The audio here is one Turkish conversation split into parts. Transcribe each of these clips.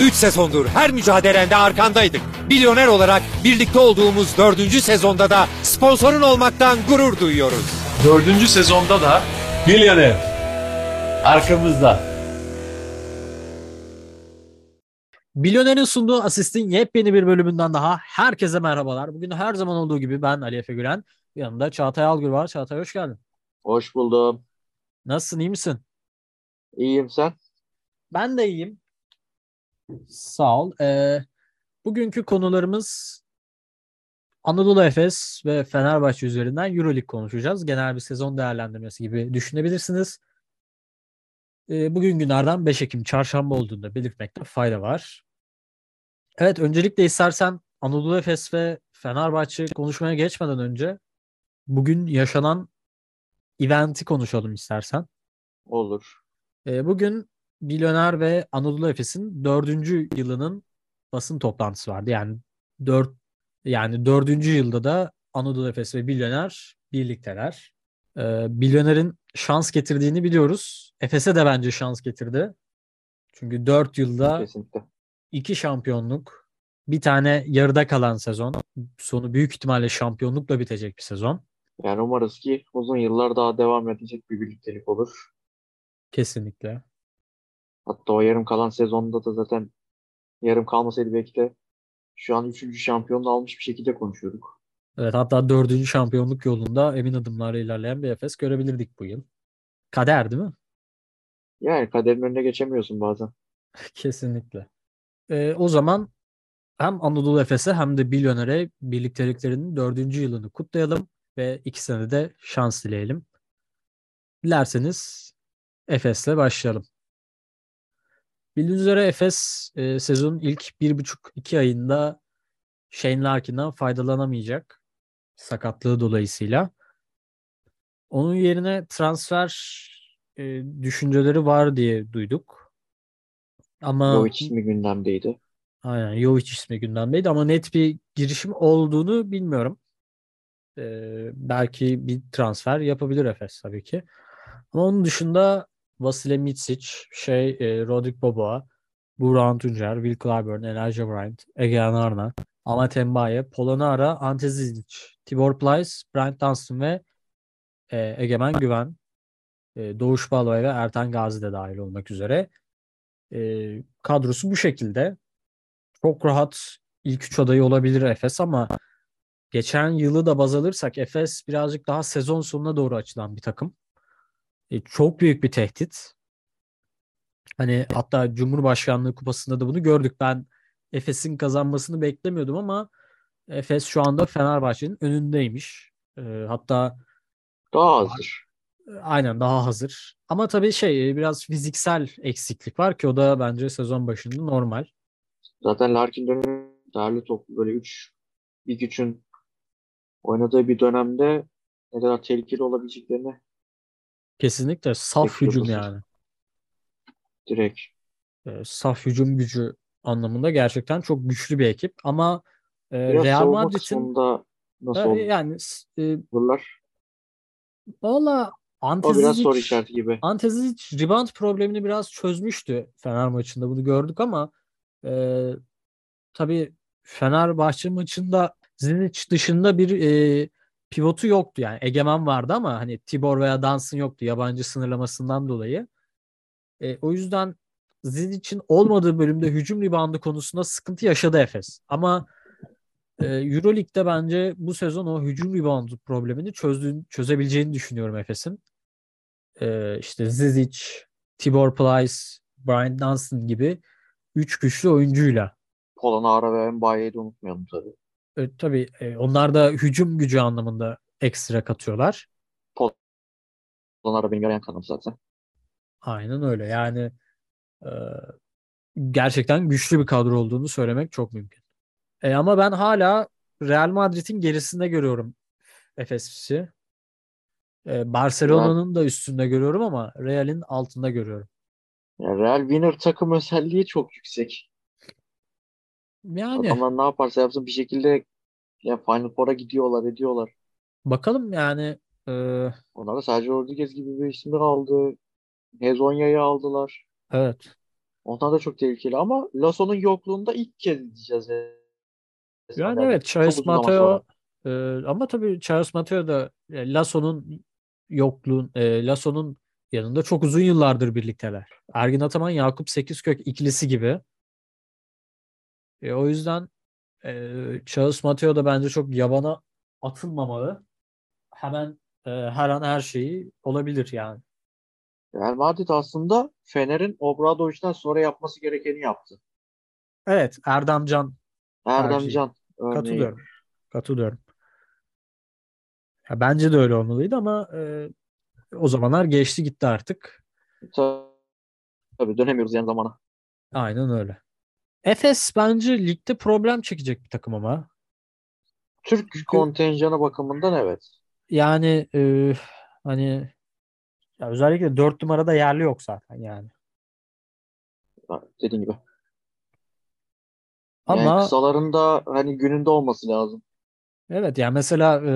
3 sezondur her mücadelende arkandaydık. Milyoner olarak birlikte olduğumuz 4. sezonda da sponsorun olmaktan gurur duyuyoruz. Dördüncü sezonda da Milyoner arkamızda. Milyoner'in sunduğu Asist'in yepyeni bir bölümünden daha herkese merhabalar. Bugün her zaman olduğu gibi ben Ali Efe Gülen. Yanımda Çağatay Algür var. Çağatay hoş geldin. Hoş buldum. Nasılsın, iyi misin? İyiyim sen? Ben de iyiyim. Sağ ol. Ee, bugünkü konularımız Anadolu Efes ve Fenerbahçe üzerinden Euroleague konuşacağız. Genel bir sezon değerlendirmesi gibi düşünebilirsiniz. Ee, bugün günlerden 5 Ekim çarşamba olduğunda belirtmekte fayda var. Evet öncelikle istersen Anadolu Efes ve Fenerbahçe konuşmaya geçmeden önce bugün yaşanan eventi konuşalım istersen. Olur. Ee, bugün Milyoner ve Anadolu Efes'in dördüncü yılının basın toplantısı vardı. Yani dört yani dördüncü yılda da Anadolu Efes ve Milyoner birlikteler. Ee, Milyoner'in şans getirdiğini biliyoruz. Efes'e de bence şans getirdi. Çünkü dört yılda Kesinlikle. iki şampiyonluk, bir tane yarıda kalan sezon. Sonu büyük ihtimalle şampiyonlukla bitecek bir sezon. Yani umarız ki uzun yıllar daha devam edecek bir birliktelik olur. Kesinlikle. Hatta o yarım kalan sezonda da zaten yarım kalmasaydı belki de şu an üçüncü şampiyonluğu almış bir şekilde konuşuyorduk. Evet hatta dördüncü şampiyonluk yolunda emin adımlarla ilerleyen bir Efes görebilirdik bu yıl. Kader değil mi? Yani kaderin önüne geçemiyorsun bazen. Kesinlikle. Ee, o zaman hem Anadolu Efes'e hem de Milyoner'e birlikteliklerinin dördüncü yılını kutlayalım ve ikisine de şans dileyelim. Dilerseniz Efes'le başlayalım. Bildiğiniz üzere Efes e, sezonun ilk bir buçuk iki ayında Shane Larkin'den faydalanamayacak sakatlığı dolayısıyla. Onun yerine transfer e, düşünceleri var diye duyduk. Ama Jovic ismi gündemdeydi. aynen Jovic ismi gündemdeydi ama net bir girişim olduğunu bilmiyorum. Ee, belki bir transfer yapabilir Efes tabii ki. Ama onun dışında Vasile Mitsic, şey e, Rodrik Boboa, Burak Tuncer, Will Clyburn, Elijah Bryant, Egean Arna, Amat Mbaye, Polonara, Ante Zizic, Tibor Plyce, Brent Dunstan ve e, Egemen Güven, e, Doğuş Baloy ve Ertan Gazi de dahil olmak üzere e, kadrosu bu şekilde. Çok rahat ilk üç adayı olabilir Efes ama geçen yılı da baz alırsak Efes birazcık daha sezon sonuna doğru açılan bir takım. E, çok büyük bir tehdit. Hani hatta Cumhurbaşkanlığı Kupası'nda da bunu gördük. Ben Efes'in kazanmasını beklemiyordum ama Efes şu anda Fenerbahçe'nin önündeymiş. E, hatta Daha azdır. Aynen daha hazır. Ama tabii şey biraz fiziksel eksiklik var ki o da bence sezon başında normal. Zaten Larkin dönemi değerli toplu böyle 3 bir güçün oynadığı bir dönemde ne kadar tehlikeli olabileceklerini Kesinlikle saf Bekliyoruz. hücum yani. direkt Ee, saf hücum gücü anlamında gerçekten çok güçlü bir ekip. Ama e, biraz Real Madrid'in nasıl e, olur? yani e, olurlar? valla O biraz soru Ante işareti gibi. Ante Zizic rebound problemini biraz çözmüştü Fener maçında bunu gördük ama e, tabii Fenerbahçe maçında Zizic dışında bir e, pivotu yoktu yani Egemen vardı ama hani Tibor veya Dansın yoktu yabancı sınırlamasından dolayı. E, o yüzden Zizic'in olmadığı bölümde hücum reboundu konusunda sıkıntı yaşadı Efes. Ama e, Euroleague'de bence bu sezon o hücum reboundu problemini çözdüğünü, çözebileceğini düşünüyorum Efes'in. E, işte Zizic, Tibor Plyce, Brian Dunstan gibi üç güçlü oyuncuyla. Polonara ve Mbaye'yi de unutmayalım tabii. E, tabii e, onlar da hücum gücü anlamında ekstra katıyorlar. Polonara benim yarayan kanım zaten. Aynen öyle. Yani e, gerçekten güçlü bir kadro olduğunu söylemek çok mümkün. E, ama ben hala Real Madrid'in gerisinde görüyorum Efes'i. E, Barcelona'nın da üstünde görüyorum ama Real'in altında görüyorum. Yani Real Winner takım özelliği çok yüksek. Yani Adamlar ne yaparsa yapsın bir şekilde ya Final Four'a gidiyorlar, ediyorlar. bakalım yani e, Onlar da sadece Rodriguez gibi bir ismi aldı. Hezonya'yı aldılar. evet Onlar da çok tehlikeli ama Lasso'nun yokluğunda ilk kez diyeceğiz. Yani evet Charles Mateo e, ama tabii Charles Mateo da e, Lasso'nun yokluğun e, Lasso'nun yanında çok uzun yıllardır birlikteler. Ergin Ataman Yakup Sekizkök ikilisi gibi. E, o yüzden e, Charles Mateo da bence çok yabana atılmamalı. Hemen e, her an her şeyi olabilir yani. Real Madrid aslında Fener'in Obradoviç'ten sonra yapması gerekeni yaptı. Evet Erdemcan Erdemcan örneği. katılıyorum. Katılıyorum. Ya bence de öyle olmalıydı ama e, o zamanlar geçti gitti artık. Tabii dönemiyoruz yani zamana. Aynen öyle. Efes bence ligde problem çekecek bir takım ama. Türk Çünkü- kontenjanı bakımından evet. Yani e, hani ya özellikle 4 numarada yerli yok zaten yani. Ha, Dediğin gibi. Ama Yani kısaların da hani gününde olması lazım. evet yani mesela e,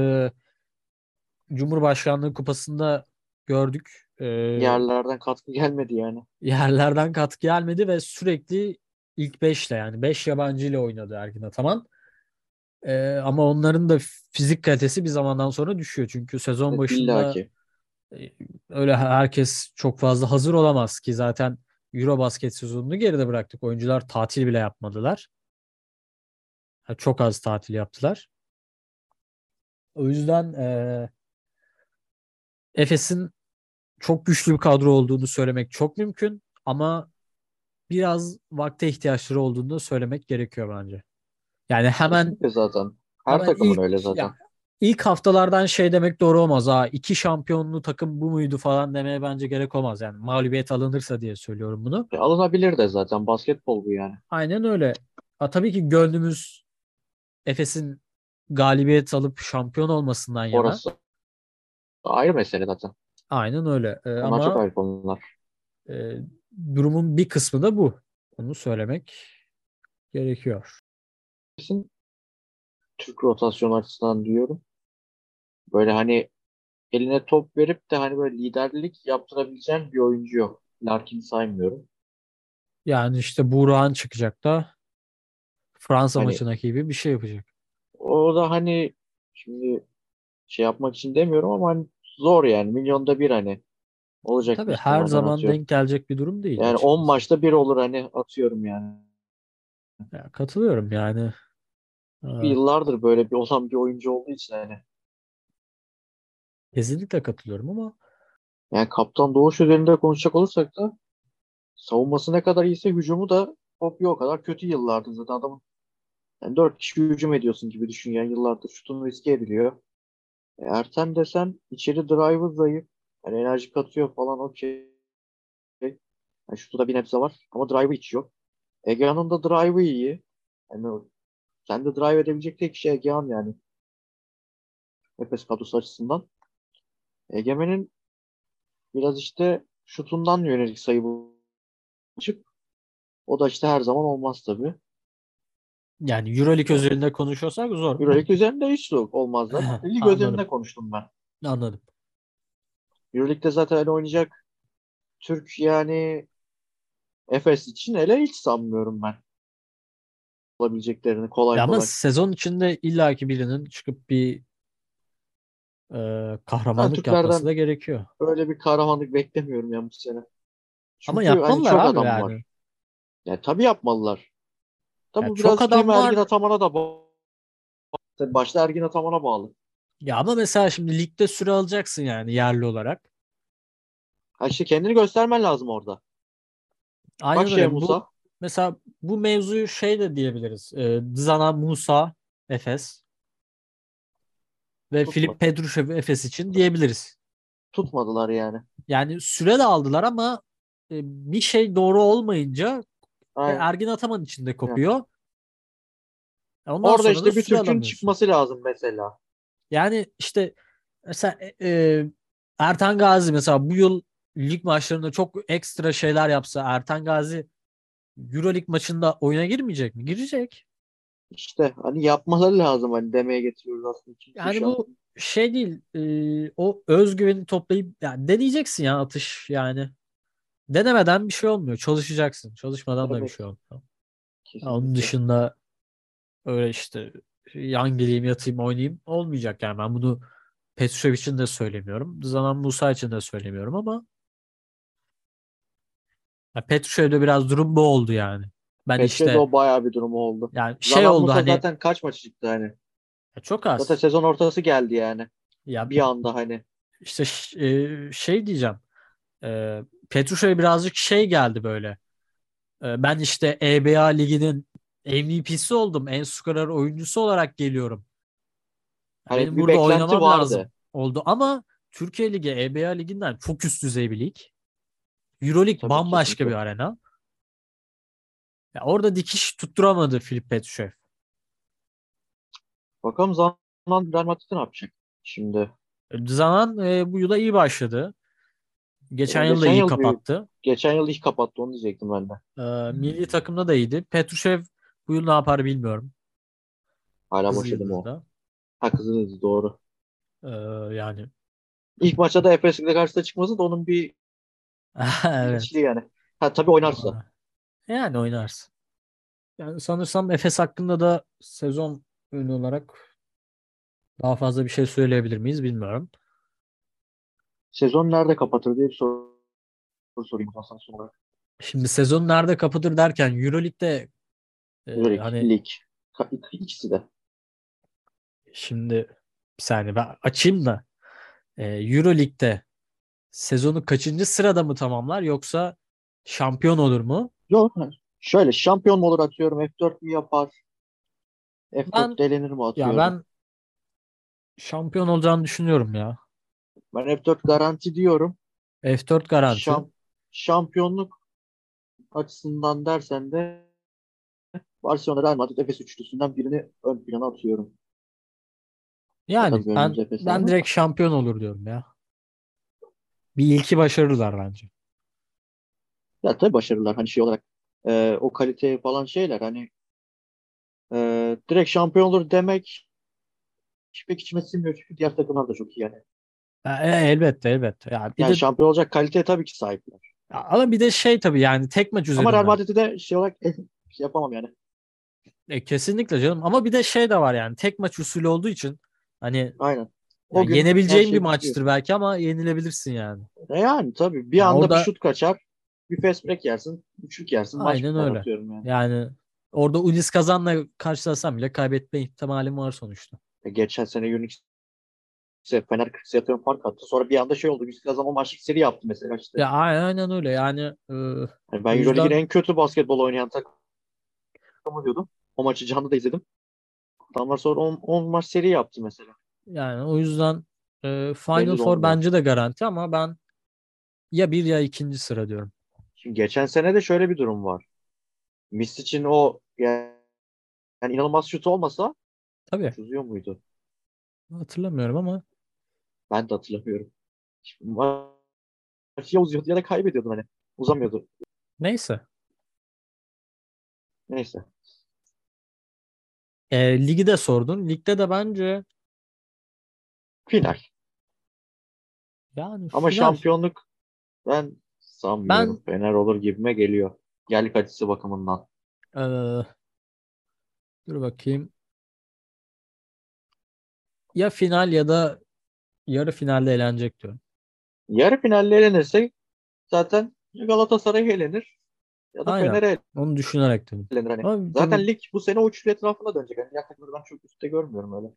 Cumhurbaşkanlığı kupasında gördük. E, Yerlerden katkı gelmedi yani. yerlerden katkı gelmedi ve sürekli ilk 5'le yani 5 yabancı ile oynadı Ergin Ataman. E, ama onların da fizik kalitesi bir zamandan sonra düşüyor. Çünkü sezon başında İlla ki. e, öyle herkes çok fazla hazır olamaz ki zaten Eurobasket sezonunu geride bıraktık. Oyuncular tatil bile yapmadılar. Ha, Çok az tatil yaptılar. O yüzden e, Efes'in çok güçlü bir kadro olduğunu söylemek çok mümkün ama biraz vakte ihtiyaçları olduğunu da söylemek gerekiyor bence. Yani hemen zaten. Her hemen takımın ilk- öyle zaten. ya, ilk haftalardan şey demek doğru olmaz. Ha, iki şampiyonlu takım bu muydu falan demeye bence gerek olmaz. Yani mağlubiyet alınırsa diye söylüyorum bunu. E, alınabilir de zaten. Basketbol bu yani. Aynen öyle. Ha, tabii ki gönlümüz Efes'in galibiyet alıp şampiyon olmasından yana. Orası ayrı mesele zaten. Aynen öyle. Ee, Onlar ama çok ayrı konular. e, durumun bir kısmı da bu. Onu söylemek gerekiyor. Türk rotasyon açısından diyorum. Böyle hani eline top verip de hani böyle liderlik yaptırabileceğin bir oyuncu yok. Larkin'i saymıyorum. Yani işte Burak'ın çıkacak da Fransa Hani- maçındaki gibi bir şey yapacak. O da hani şimdi şey yapmak için demiyorum ama hani zor yani. Milyonda bir hani. Olacak Tabii her zaman atıyorum. denk gelecek bir durum değil. Yani açıkçası. 10 maçta bir olur hani atıyorum yani. Ya, katılıyorum yani. Aa, Bir yıllardır böyle bir olan bir oyuncu olduğu için hani. kesinlikle katılıyorum ama Yani Kaptan Doğuş üzerinde konuşacak olursak da savunması ne kadar iyiyse hücumu da bir o kadar kötü yıllardır zaten adamın. Yani 4 kişi hücum ediyorsun gibi düşün yani yıllardır şutunu riske ediliyor. E, Ertem desen içeri drive'ı zayıf. Yani enerji katıyor falan okey. Yani şutu da bir nebze var ama drive'ı hiç yok. Egehan'ın da drive'ı iyi. Yani kendi drive edebilecek tek kişi Egehan yani. Efes kadrosu açısından. Egemen'in biraz işte şutundan yönelik sayı açık. O da işte her zaman olmaz tabii. yani Euroleague özelinde konuşuyorsak zor. Euroleague üzerinde hiç yok olmaz ama lig özelinde konuştum ben. Anladım. Euroleague'de zaten öyle oynayacak Türk yani Efes için hele hiç sanmıyorum ben. Olabileceklerini kolay Ya ama kolay. sezon içinde illaki birinin çıkıp bir e, kahramanlık Türklerden- yapması da gerekiyor. Öyle bir kahramanlık beklemiyorum ya bu sene. Ama Çünkü hani yapmalılar çok abi yani. var. Yani tabii yapmalılar. Tabii Ya bu çok biraz adam var. Ergin Ataman'a da bağlı. Tabii başta Ergin Ataman'a bağlı. Ya ama mesela şimdi ligde süre alacaksın yani yerli olarak. Ha işte kendini göstermen lazım orada. Aynen Bak öyle. şey Bu- Musa. mesela bu mevzuyu şey de diyebiliriz. E, Dzana Musa Efes ve Tutma. Filip Petrushev Efes için diyebiliriz. Tutmadılar yani. Yani süre de aldılar ama e, bir şey doğru olmayınca e, Aynen. Ergin Ataman içinde kopuyor. Ondan Orada işte bir Türk'ün çıkması lazım mesela. Yani işte mesela e, e, Ertan Gazi mesela bu yıl lig maçlarında çok ekstra şeyler yapsa Ertan Gazi Euroleague maçında oyuna girmeyecek mi? Girecek. İşte hani yapmaları lazım hani demeye getiriyoruz aslında. Çünkü Yani şu an- bu şey değil. e, o özgüveni toplayıp yani deneyeceksin ya atış yani. denemeden bir şey olmuyor. Çalışacaksın. Çalışmadan da bir Evet. şey olmuyor. Kesinlikle. onun dışında öyle işte yan geleyim yatayım oynayayım olmayacak yani. Ben bunu Petrushev için de söylemiyorum. Zanan Musa için de söylemiyorum ama ya Petrushev'de biraz durum bu oldu yani. Ben Petrus'te işte o bayağı bir durumu oldu. yani şey Zanan oldu Musa hani zaten kaç maç çıktı hani. ya çok az. Zaten sezon ortası geldi yani. Ya Bir anda hani. işte e, şey diyeceğim. E, Petrushev birazcık şey geldi böyle. E, ben işte EBA liginin MVP'si oldum. En skorer oyuncusu olarak geliyorum. Hani Benim bir burada oynamam vardı. lazım oldu ama Türkiye Ligi EBA liginden çok üst düzey bir lig. Euroleague Tabii, bambaşka kesinlikle. bir arena. Ya orada dikiş tutturamadı Filip Petrushev. Bakalım Zanan Real Madrid ne yapacak? Şimdi Zanan e, bu yıla iyi başladı. Geçen E, yıl da iyi yıl bir- kapattı. geçen yıl ilk kapattı onu diyecektim ben de. Ee, milli takımda da iyiydi. Petrushev bu yıl ne yapar bilmiyorum. Hala boşadım o. Ha Kızıldız doğru. Ee, yani İlk maçta da Efes'le karşısına çıkması da onun bir evet. yani. Ha tabii oynarsa. Yani oynarsın. Yani sanırsam Efes hakkında da sezon ünlü olarak daha fazla bir şey söyleyebilir miyiz bilmiyorum. Sezon nerede kapatır diye bir soru, soru sorayım sana son olarak. Şimdi sezon nerede kapatır derken Euroleague'de e, Euroleague, hani lig. İkisi de. şimdi bir saniye ben açayım da e, Euroleague'de sezonu kaçıncı sırada mı tamamlar yoksa şampiyon olur mu? Yok. Şöyle şampiyon mu olur atıyorum. F4 mü yapar? F4 Ben- delenir mi Ya atıyorum. ben şampiyon olacağını düşünüyorum ya. Ben F4 garanti diyorum. F4 garanti. Şam- şampiyonluk açısından dersen de Barcelona, Real Madrid, Efes üçlüsünden birini ön plana atıyorum. Yani ben ben ama. direkt şampiyon olur diyorum ya. Bir ilki başarırlar bence. Ya tabii başarılar hani şey olarak e, o kalite falan şeyler hani e, direkt şampiyon olur demek pek içime sinmiyor çünkü diğer takımlar da çok iyi yani. Ya, e, elbette elbette. Ya bir Yani de şampiyon olacak kaliteye tabii ki sahipler. ama bir de şey tabii yani tek maç Ama üzerinden. Real Madrid'i de şey olarak şey yapamam yani. E, kesinlikle canım. Ama bir de şey de var yani tek maç usulü olduğu için hani Aynen. O ya gün yenebileceğin şey bir bitiyor. maçtır belki ama yenilebilirsin yani. E yani tabii bir Ya anda orada- bir şut kaçar. Bir fast break yersin. Üçlük yersin. Aynen öyle. yani. Yani orada Ulis kazanla karşılasam bile kaybetme ihtimalim var sonuçta. E, geçen sene Unix Fener 40 sayı atıyorum fark attı. Sonra bir anda şey oldu. Unix kazanma maçlık seri yaptı mesela işte. Ya aynen öyle yani e, Yani ben yüzden- Euroleague'in en kötü basketbol oynayan takımı diyordum. O maçı canlı da izledim. Adamlar sonra 10 maç seri yaptı mesela. yani o yüzden e, Final Four bence de garanti ama ben ya bir ya ikinci sıra diyorum. Şimdi geçen sene de şöyle bir durum var. Misic'in o yani, yani inanılmaz şutu olmasa Tabii çözüyor muydu? hatırlamıyorum ama Ben de hatırlamıyorum. Şimdi maç ya uzuyordu ya da kaybediyordu hani. Uzamıyordu. neyse. Neyse. E, ligi de sordun. Ligde de bence Final. yani Ama final. şampiyonluk ben sanmıyorum. Fener olur gibime geliyor. Gel kalitesi bakımından. Ee, dur bakayım. Ya final ya da yarı finalde eğlenecek diyorum. Yarı finalle elenirsek zaten Galatasaray elenir ya da Aynen. Fener'e Onu düşünerek dedim. elenir. Hani. Ama Zaten tabii- lig bu sene o üçlü etrafına dönecek. Yani diğer takımları ben çok üstte görmüyorum öyle.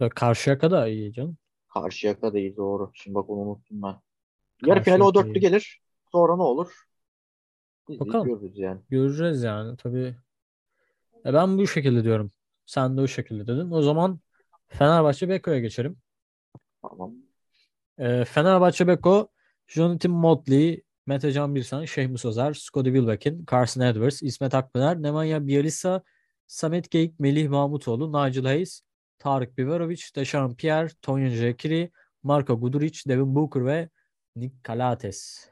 Ya Karşıyaka da iyi canım. Karşıyaka da iyi doğru. Şimdi bak onu unuttum ben. Yarı finale o Karşıyaka dörtlü iyi. gelir. Sonra ne olur? İzleyip Bakalım. görürüz yani. Göreceğiz yani tabii. E ben bu şekilde diyorum. Sen de o şekilde dedin. O zaman Fenerbahçe Beko'ya geçelim. Tamam. E, Fenerbahçe Beko, Jonathan Motley, Mete Can Birsan, Şehmus Özer, Scottie Wilbekin, Carson Edwards, İsmet Akpınar, Nemanja Bjelica, Samet Geyik, Melih Mahmutoğlu, Nigel Hayes, Tarık Biberovic, Deşan Pierre, Tonyan Jekiri, Marko Guduric, Devin Booker ve Nick Calates.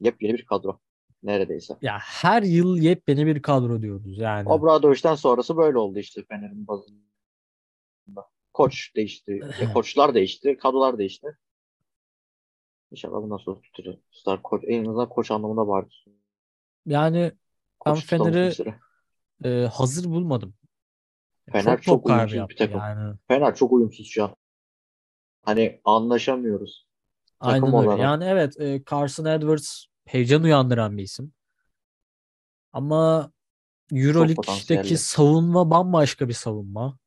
Yepyeni bir kadro. Neredeyse. Ya her yıl yepyeni bir kadro diyoruz yani. Obradoviç'ten sonrası böyle oldu işte Fener'in bazında. Koç değişti. koçlar değişti. Kadrolar değişti. İnşallah bundan sonra tutar. Star koç, en azından koç anlamında vardır. Yani ben Koç Fener'i bir e, hazır bulmadım. Fener çok çok uyumsuz bir yaptı takım. yani. Fener çok uyumsuz şu an. Hani anlaşamıyoruz. Aynen Takım öyle. olarak. Yani evet e, Carson Edwards heyecan uyandıran bir isim. Ama Euroleague'deki savunma bambaşka bir savunma.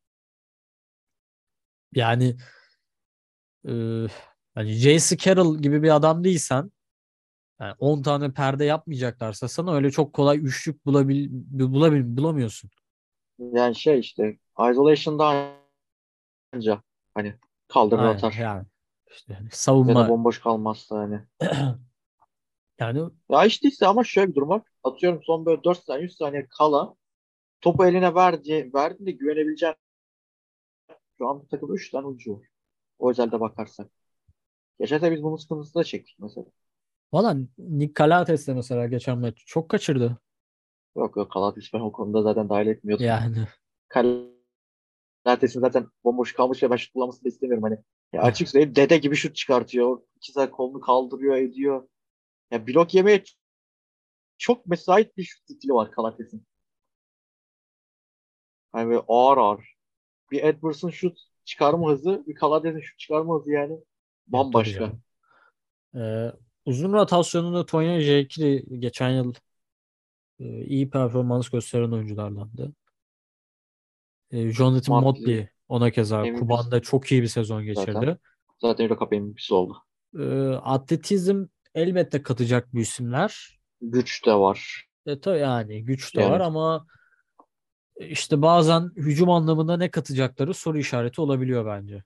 Yani e, hani J.C. Carroll gibi bir adam değilsen yani 10 tane perde yapmayacaklarsa sana öyle çok kolay üçlük bulabil, bulabil, bulamıyorsun. Yani şey işte isolation'da anca hani kaldırır Aynen, atar. yani işte hani Ya savunma bomboş kalmazsa hani. yani Ya işte ise ama şöyle bir durum var. Atıyorum son böyle 4 saniye 100 saniye kala topu eline verdi, verdiğinde güvenebileceğin şu an takımda 3 tane oyuncu var. O özelde bakarsak. Geçen sene biz bunun sıkıntısını da çektik mesela. valla Nick Calates de mesela geçen maç çok kaçırdı. Yok yok Kalatis ben o konuda zaten dahil etmiyordum. Yani Kalates'in zaten bomboş kalmış ve ben şut kullanmasını da istemiyorum. Hani ya açık söyleyeyim dede gibi şut çıkartıyor. İki saat kolunu kaldırıyor ediyor. Ya blok yemeye çok mesait bir şut stili var Kalates'in. Hani böyle ağır ağır. Bir Edwards'ın şut çıkarma hızı, bir Kalates'in şut çıkarma hızı yani bambaşka. Ee, uzun rotasyonunda Tonya Jekiri geçen yıl e, iyi performans gösteren oyunculardandı. E, Jonathan Motley, Motley ona keza MVP Kuban'da çok iyi bir sezon geçirdi. zaten. Zaten Eurocup MVP'si oldu. E, atletizm elbette katacak bu isimler. Güç de var. E, tabii yani güç de Yani. var ama işte bazen hücum anlamında ne katacakları soru işareti olabiliyor bence.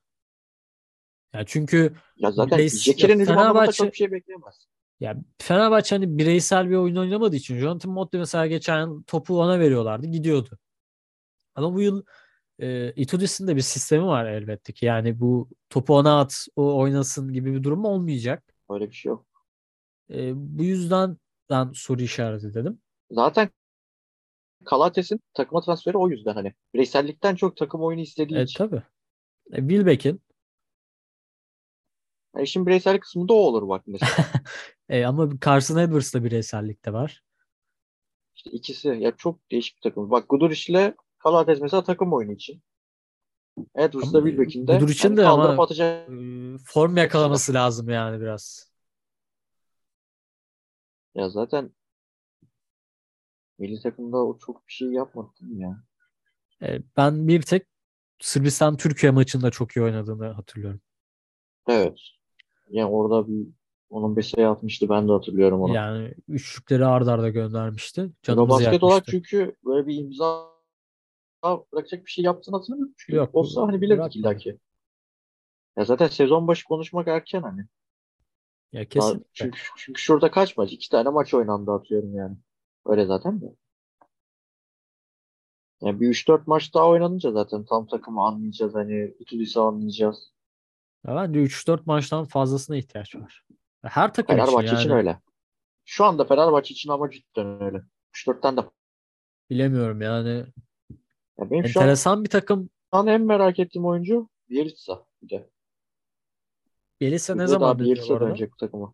Yani çünkü Ya zaten ya anlamında Fenerbahçe- çok bir şey bekleyemez. Ya Fenerbahçe hani bireysel bir oyun oynamadığı için Jonathan Motley mesela geçen yıl topu ona veriyorlardı gidiyordu. Ama bu yıl e, Itudis'in de bir sistemi var elbette ki. Yani bu topu ona at, o oynasın gibi bir durum olmayacak. Öyle bir şey yok. E, bu yüzden ben soru işareti dedim. Zaten Kalates'in takıma transferi o yüzden hani. Bireysellikten çok takım oyunu istediği E, için. tabii. E, Wilbeck'in Yani işin bireysel kısmında o olur bak mesela. e, ama Carson Edwards da bireysellik de var. İşte ikisi ya çok değişik bir takım. Bak Guduric ile Kalates mesela takım oyunu için. Edwards da Ama Wilbeck'in de Guduric'in hani de ama- atacak. E, form yakalaması lazım yani biraz. Ya zaten milli takımda o çok bir şey yapmadı ya? E, ben bir tek Sırbistan Türkiye maçında çok iyi oynadığını hatırlıyorum. Evet. Yani orada bir onun bir sayı atmıştı ben de hatırlıyorum onu. Yani üçlükleri ard arda göndermişti. Canımızı basket olarak yakmıştı. çünkü böyle bir imza bırakacak bir şey yaptığını hatırlamıyorum. Çünkü Yok, olsa hani bilirdik bırakmadı. illaki. Ya zaten sezon başı konuşmak erken hani. Ya kesinlikle. çünkü, çünkü şurada kaç maç? İki tane maç oynandı atıyorum yani. Öyle zaten de. Yani bir 3-4 maç daha oynanınca zaten tam takımı anlayacağız. Hani Itudis'i anlayacağız. Ya bence 3-4 maçtan fazlasına ihtiyaç var. Her takım Fenerbahçe için için yani öyle. Şu anda Fenerbahçe için ama cidden öyle. 3-4'ten de. bilemiyorum yani. Ya benim şu an, Enteresan bir takım. şu an en merak ettiğim oyuncu Bielitsa. Bir de. Bielsa ne zaman Bielitsa dönecek bu takıma.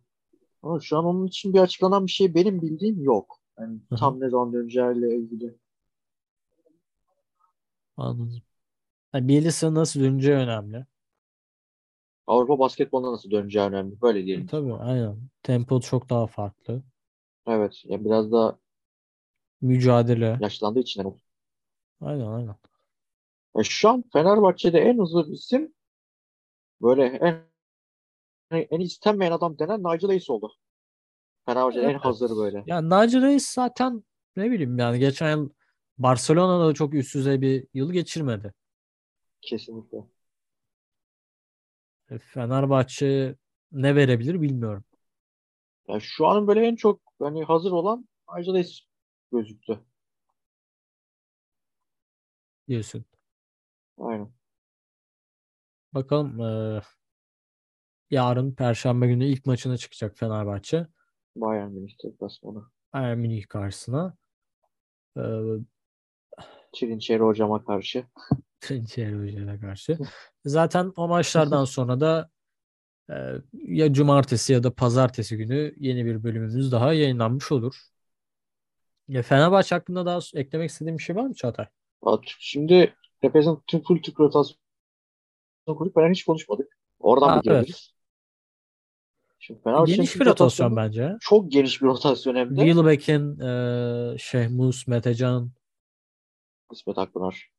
Ama şu an onun için bir açıklanan bir şey benim bildiğim yok. Yani tam ne zaman döneceğiyle ilgili. Anladım. Yani Bielsa nasıl döneceği önemli. Avrupa basketboluna nasıl döneceği önemli. Böyle diyelim. Tabii aynen. Tempo çok daha farklı. Evet. Ya biraz da Mücadele. yaşlandığı için. Yani. Aynen aynen. Ya şu an Fenerbahçe'de en hızlı isim böyle en en istenmeyen adam denen Nigel Hayes oldu. Fenerbahçe'de en Evet. hazır böyle. Yani Naci Reis zaten ne bileyim yani geçen yıl Barcelona'da da çok üst düzey bir yıl geçirmedi. Kesinlikle. E, Fenerbahçe ne verebilir bilmiyorum. Ya şu an böyle en çok hani hazır olan Nigel Hayes gözüktü. diyorsun. Aynen. Bakalım e, yarın Perşembe günü ilk maçına çıkacak Fenerbahçe. Bayern Münih deplasmanı. Bayern Münih karşısına. E, Çilinçeri hocama karşı. Trinçeri Hoca'ya karşı. Zaten o maçlardan sonra da Ee, ya cumartesi ya da pazartesi günü yeni bir bölümümüz daha yayınlanmış olur. Ya Fenerbahçe hakkında daha eklemek istediğim bir şey var mı Çağatay? Şimdi Efes'in tüm full Türk rotasyonu kurduk. Falan hiç konuşmadık. Oradan Ha, bir girebiliriz. Şimdi Fenerbahçe'nin Geniş bir rotasyon bence. Çok geniş bir rotasyon hem de. Wilbeck'in, e, Şehmus, Metecan, İsmet Akpınar,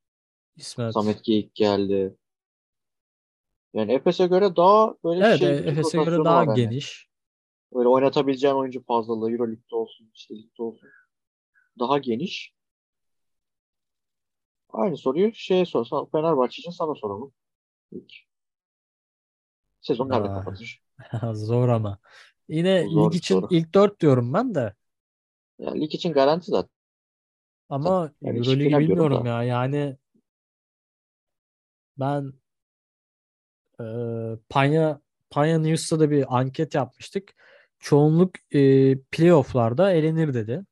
İsmet. Samet Geyik geldi. Yani Efes'e göre daha böyle Evet, şey e, Türk Efes'e göre daha hani. geniş. Böyle oynatabileceğin oyuncu fazlalığı Euroleague'de olsun, işte ligde olsun. Daha geniş. Aynı soruyu şeye sorsan Fenerbahçe için sana soralım. İlk. Sezon nerede kapatır? Zor ama. Yine Zor lig için soru. ilk dört diyorum ben de. Yani lig için garanti zaten. Ama Yani diyorum bilmiyorum ya. Yani ben e, Panya Panya News'ta da bir anket yapmıştık. Çoğunluk e, playoff'larda elenir dedi.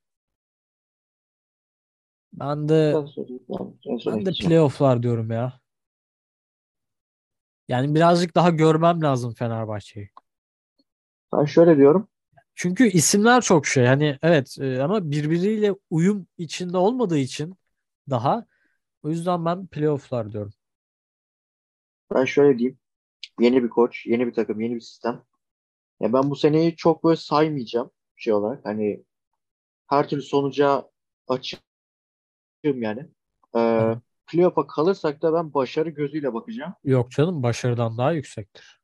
Ben de Ben de playoff'lar diyorum ya. Yani birazcık daha görmem lazım Fenerbahçe'yi. Ben şöyle diyorum. Çünkü isimler çok şey. Hani evet e, ama birbiriyle uyum içinde olmadığı için daha o yüzden ben playoff'lar diyorum. Ben şöyle diyeyim. Yeni bir koç, yeni bir takım, yeni bir sistem. Ya ben bu seneyi çok böyle saymayacağım şey olarak. Hani her türlü sonuca açığım yani. Ee, playoff'a kalırsak da ben başarı gözüyle bakacağım. Yok canım başarıdan daha yüksektir.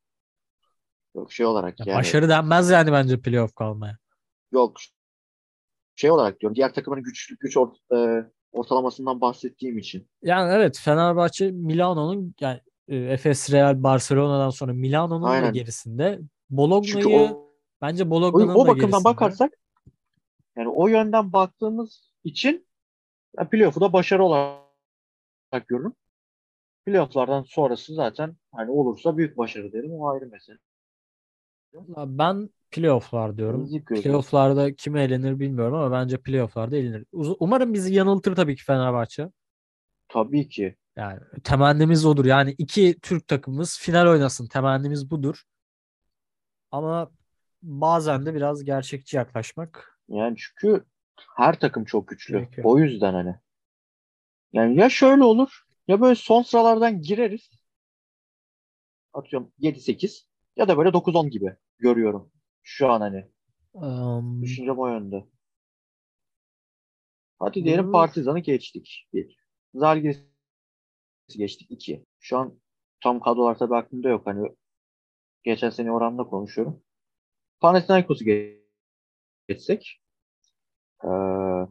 Yok şey olarak Ya yani. Başarı denmez yani bence playoff kalmaya. Yok şey olarak diyorum. Diğer takımın güç güç ort- e, ortalamasından bahsettiğim için. Yani evet Fenerbahçe Milano'nun yani e, Efes Real Barcelona'dan sonra Milano'nun da gerisinde. Bologna'yı o, bence o, Bologna'nın o da bakımdan gerisinde. bakarsak yani o yönden baktığımız için ben playoff'u da başarı olarak görürüm. Playoff'lardan sonrası zaten hani olursa büyük başarı derim. O ayrı mesele. Ben playoff'lar diyorum. Playoff'larda kim elenir bilmiyorum ama bence playoff'larda elenir. Umarım bizi yanıltır tabii ki Fenerbahçe. Tabii ki. Yani temennimiz odur. Yani iki Türk takımımız final oynasın. Temennimiz budur. Ama bazen de biraz gerçekçi yaklaşmak. Yani çünkü her takım çok güçlü. Gerekiyor. O yüzden hani. Yani ya şöyle olur ya böyle son sıralardan gireriz. Atıyorum 7-8 ya da böyle 9-10 gibi görüyorum. Şu an hani. Am, Düşüncem o yönde. Hadi diyelim Olur. Partizan'ı geçtik. Bir. Zalgiris'i geçtik. iki. Şu an tam kadrolar tabii aklımda yok. Hani geçen sene oranla konuşuyorum. Panathinaikos'u ge- geçsek. Ee,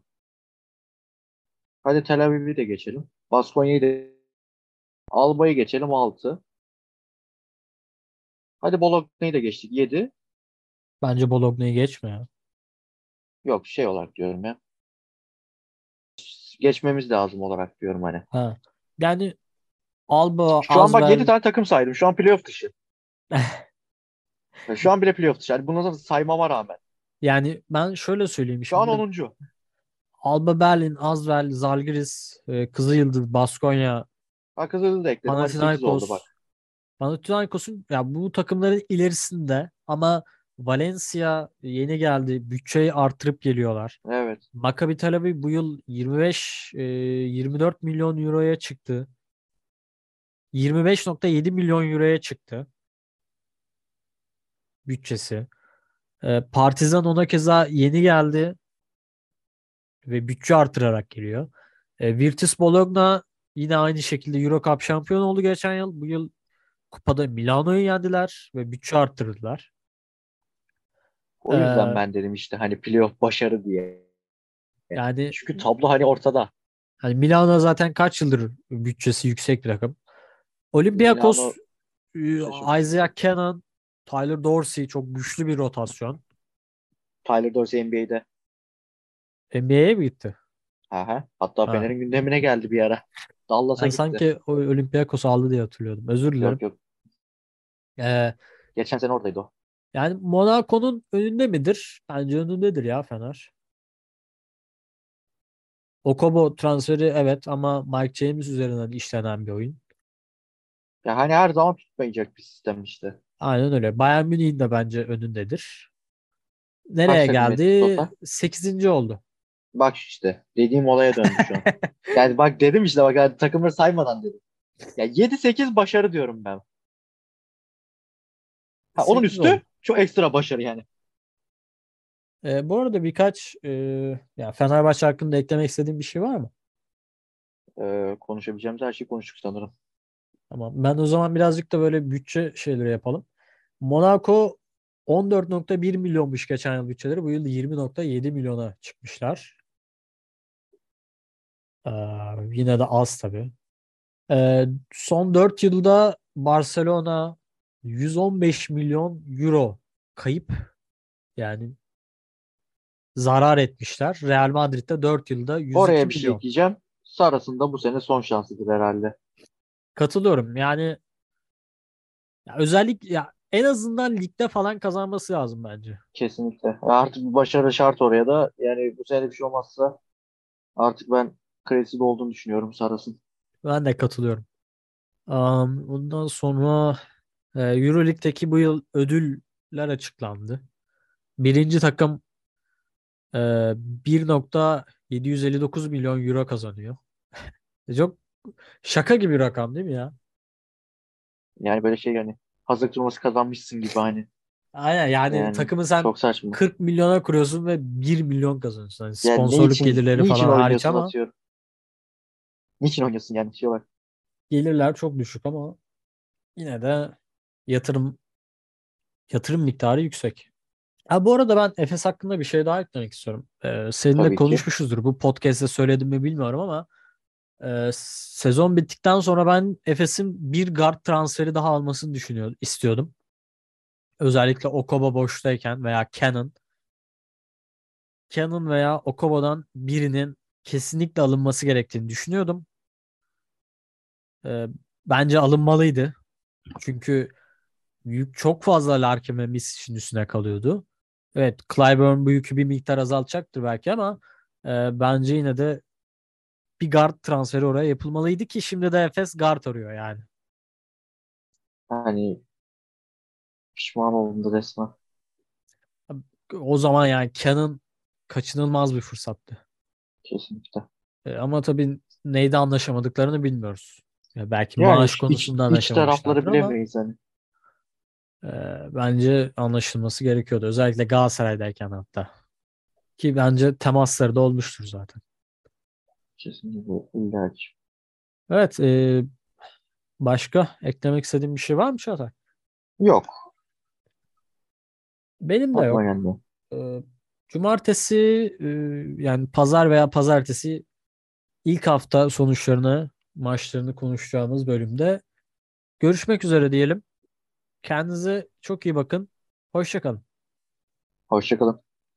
hadi Tel Aviv'i de geçelim. Baskonya'yı da Alba'yı geçelim 6. Hadi Bologna'yı da geçtik 7. bence Bologna'yı geçme ya. Yok şey olarak diyorum ya. Geçmemiz lazım olarak diyorum hani. Ha. Yani Alba, Şu an bak Asvel- 7 tane takım saydım. Şu an playoff dışı. Şu an bile playoff dışı. Yani bunları saymama rağmen. yani ben şöyle söyleyeyim Şu an şimdi. 10. Alba Berlin, Asvel, Zalgiris, e, Kızılyıldız, Baskonya, hızlı da ekledim. Hadi 8 Panathinaikos. Panathinaikos'un ya bu takımların ilerisinde ama Valencia yeni geldi. Bütçeyi artırıp geliyorlar. Evet. Maccabi Tel Aviv bu yıl 25 e, 24 milyon euroya çıktı. 25.7 milyon euroya çıktı bütçesi. E, Partizan ona keza yeni geldi ve bütçe artırarak geliyor. E, Virtus Bologna yine aynı şekilde Euro Cup şampiyon oldu geçen yıl. Bu yıl kupada Milano'yu yendiler ve bütçe arttırdılar. O yüzden Ee, ben dedim işte hani playoff başarı diye. Yani Çünkü tablo hani ortada. hani Milano zaten kaç yıldır bütçesi yüksek bir takım. Olympiakos Milano- e, Isaiah Cannon, Tyler Dorsey çok güçlü bir rotasyon. Tyler Dorsey NBA'de. NBA'ye mi gitti? Aha. Hatta Ha. Fener'in gündemine geldi bir ara. Dallas'a Ben gitti. sanki o Olympiakos aldı diye hatırlıyordum. Özür dilerim. Yok yok. Ee, Geçen sene oradaydı o. yani Monaco'nun önünde midir? Bence önündedir ya Fener. Okobo transferi evet ama Mike James üzerinden işlenen bir oyun. Ya hani her zaman tutmayacak bir sistem işte. Aynen öyle. Bayern Münih'in de bence önündedir. Nereye takım geldi? etti total? 8. oldu. Bak işte dediğim olaya döndü şu an. yani bak dedim işte bak yani takımları saymadan dedim. Ya 7-8 başarı diyorum ben. Ha, onun üstü oldu. çok ekstra başarı yani. Ee, bu arada birkaç e, ya Fenerbahçe hakkında eklemek istediğin bir şey var mı? Ee, konuşabileceğimiz her şeyi konuştuk sanırım. Tamam. Ben o zaman birazcık da böyle bütçe şeyleri yapalım. Monaco 14.1 milyonmuş geçen yıl bütçeleri. Bu yıl 20.7 milyona çıkmışlar. Ee, yine de az tabii. Ee, son 4 yılda Barcelona 115 milyon euro kayıp yani zarar etmişler. Real Madrid'de 4 yılda 102 Oraya bir şey ekleyeceğim. Saras'ın da bu sene son şansıdır herhalde. Katılıyorum. Yani ya özellikle ya en azından ligde falan kazanması lazım bence. Kesinlikle. Artık bir başarı şart oraya da. Yani bu sene bir şey olmazsa artık ben kredisi olduğunu düşünüyorum Saras'ın. Ben de katılıyorum. Um, ondan sonra e, Euroleague'deki bu yıl ödüller açıklandı. Birinci takım e, 1.759 milyon euro kazanıyor. Çok şaka gibi bir rakam değil mi ya? Yani böyle şey yani hazır turnuvası kazanmışsın gibi hani. Aynen yani, Yani takımı sen Çok saçma. 40 milyona kuruyorsun ve 1 milyon kazanıyorsun. Yani Yani sponsorluk niçin- gelirleri niçin falan hariç ama atıyorum. Niçin oynuyorsun yani şey olarak. gelirler çok düşük ama yine de yatırım yatırım miktarı yüksek. Ha, bu arada ben Efes hakkında bir şey daha eklemek istiyorum. Ee, seninle Tabii ki. konuşmuşuzdur. Bu podcast'te söyledim mi bilmiyorum ama e, sezon bittikten sonra ben Efes'in bir guard transferi daha almasını düşünüyordum, istiyordum. Özellikle Okobo boştayken veya Cannon. Cannon veya Okobo'dan birinin kesinlikle alınması gerektiğini düşünüyordum. Ee, bence alınmalıydı. Çünkü yük çok fazla Larkin ve Misic'in üstüne kalıyordu. Evet, Clyburn bu yükü bir miktar azaltacaktır belki ama e, bence yine de bir guard transferi oraya yapılmalıydı ki şimdi de Efes guard arıyor yani. Hani pişman oldum resmen. O zaman yani Cannon kaçınılmaz bir fırsattı. Kesinlikle. E, ama tabii neyde anlaşamadıklarını bilmiyoruz. Ya belki Yani maaş iç- konusunda iç tarafları bilemeyiz hani. e, bence anlaşılması gerekiyordu. Özellikle Galatasaray'dayken hatta. Ki bence temasları da olmuştur zaten. Kesinlikle illa ki. Evet. e, başka eklemek istediğim bir şey var mı Çağatay? Yok. Benim de yok. Aklıma gelmiyor. Ee, Cumartesi e, yani pazar veya pazartesi ilk hafta sonuçlarını, maçlarını konuşacağımız bölümde görüşmek üzere diyelim. Kendinize çok iyi bakın. Hoşça kalın. Hoşçakalın.